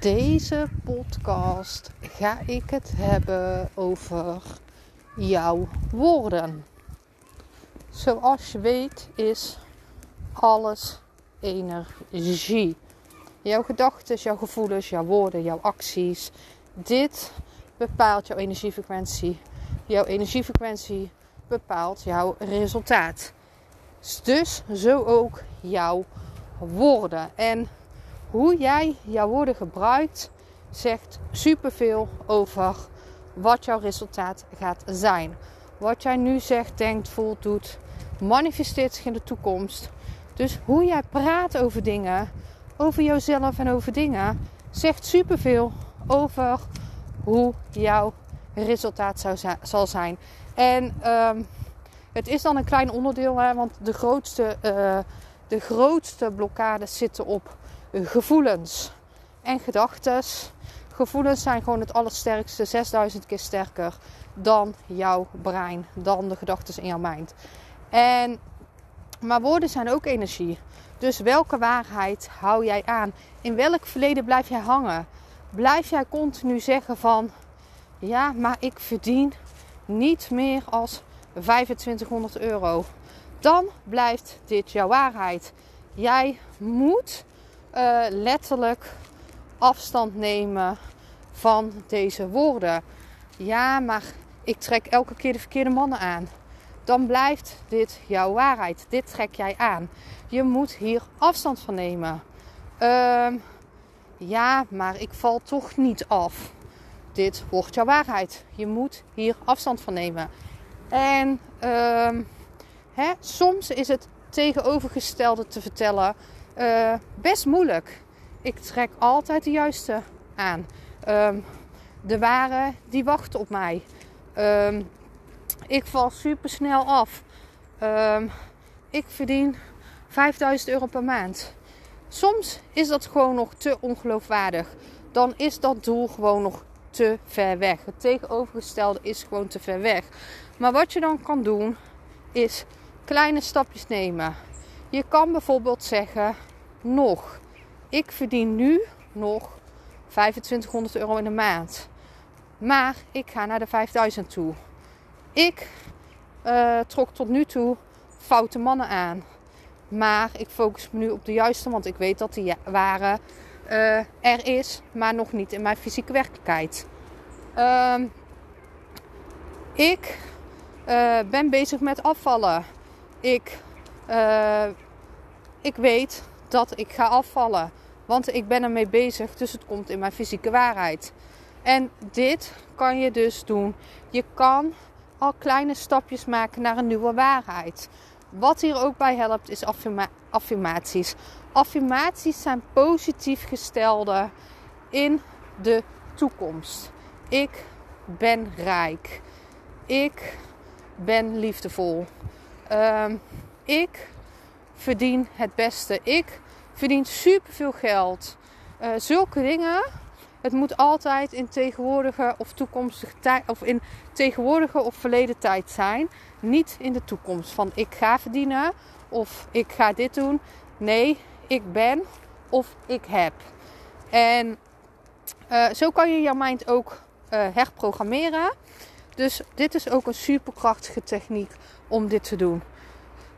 Deze podcast ga ik het hebben over jouw woorden. Zoals je weet is alles energie. Jouw gedachten, jouw gevoelens, jouw woorden, jouw acties. Dit bepaalt jouw energiefrequentie. Jouw energiefrequentie bepaalt jouw resultaat. Dus zo ook jouw woorden. En hoe jij jouw woorden gebruikt, zegt superveel over wat jouw resultaat gaat zijn. Wat jij nu zegt, denkt, voelt, doet, manifesteert zich in de toekomst. Dus hoe jij praat over dingen, over jezelf en over dingen, zegt superveel over hoe jouw resultaat zou zal zijn. En um, het is dan een klein onderdeel, hè, want de grootste, uh, de grootste blokkades zitten op gevoelens en gedachten. Gevoelens zijn gewoon het allersterkste, 6000 keer sterker dan jouw brein, dan de gedachten in jouw mind. En, maar woorden zijn ook energie. Dus welke waarheid hou jij aan? In welk verleden blijf jij hangen? Blijf jij continu zeggen van ja, maar ik verdien niet meer als 2500 euro. Dan blijft dit jouw waarheid. Jij moet uh, letterlijk afstand nemen van deze woorden. Ja, maar ik trek elke keer de verkeerde mannen aan. Dan blijft dit jouw waarheid. Dit trek jij aan. Je moet hier afstand van nemen. Uh, ja, maar ik val toch niet af. Dit wordt jouw waarheid. Je moet hier afstand van nemen. En uh, hè, soms is het tegenovergestelde te vertellen uh, best moeilijk. Ik trek altijd de juiste aan. Um, de ware die wachten op mij. Um, ik val super snel af. Um, ik verdien 5000 euro per maand. Soms is dat gewoon nog te ongeloofwaardig. Dan is dat doel gewoon nog te ver weg. Het tegenovergestelde is gewoon te ver weg. Maar wat je dan kan doen, is kleine stapjes nemen. Je kan bijvoorbeeld zeggen: nog, ik verdien nu nog 2500 euro in de maand. Maar ik ga naar de 5000 toe. Ik uh, trok tot nu toe foute mannen aan. Maar ik focus me nu op de juiste, want ik weet dat die waren uh, er is, maar nog niet in mijn fysieke werkelijkheid. Uh, ik uh, ben bezig met afvallen. Ik, ik weet dat ik ga afvallen. Want ik ben ermee bezig, dus het komt in mijn fysieke waarheid. En dit kan je dus doen. Je kan al kleine stapjes maken naar een nieuwe waarheid. Wat hier ook bij helpt is affirma affirmaties. Affirmaties zijn positief gestelde in de toekomst. Ik ben rijk. Ik ben liefdevol. Um, ik verdien het beste. Ik verdien superveel geld. Uh, zulke dingen. Het moet altijd in tegenwoordige of toekomstige tijd of in tegenwoordige of verleden tijd zijn. Niet in de toekomst van ik ga verdienen of ik ga dit doen. Nee, ik ben of ik heb. En uh, zo kan je jouw mind ook uh, herprogrammeren. Dus dit is ook een superkrachtige techniek om dit te doen.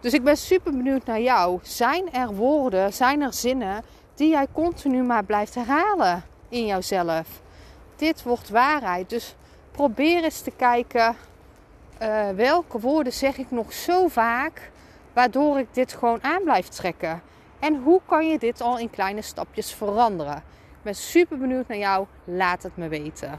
Dus ik ben super benieuwd naar jou. Zijn er woorden, zijn er zinnen die jij continu maar blijft herhalen in jouzelf? Dit wordt waarheid. Dus probeer eens te kijken uh, welke woorden zeg ik nog zo vaak waardoor ik dit gewoon aan blijf trekken. En hoe kan je dit al in kleine stapjes veranderen? Ik ben super benieuwd naar jou. Laat het me weten.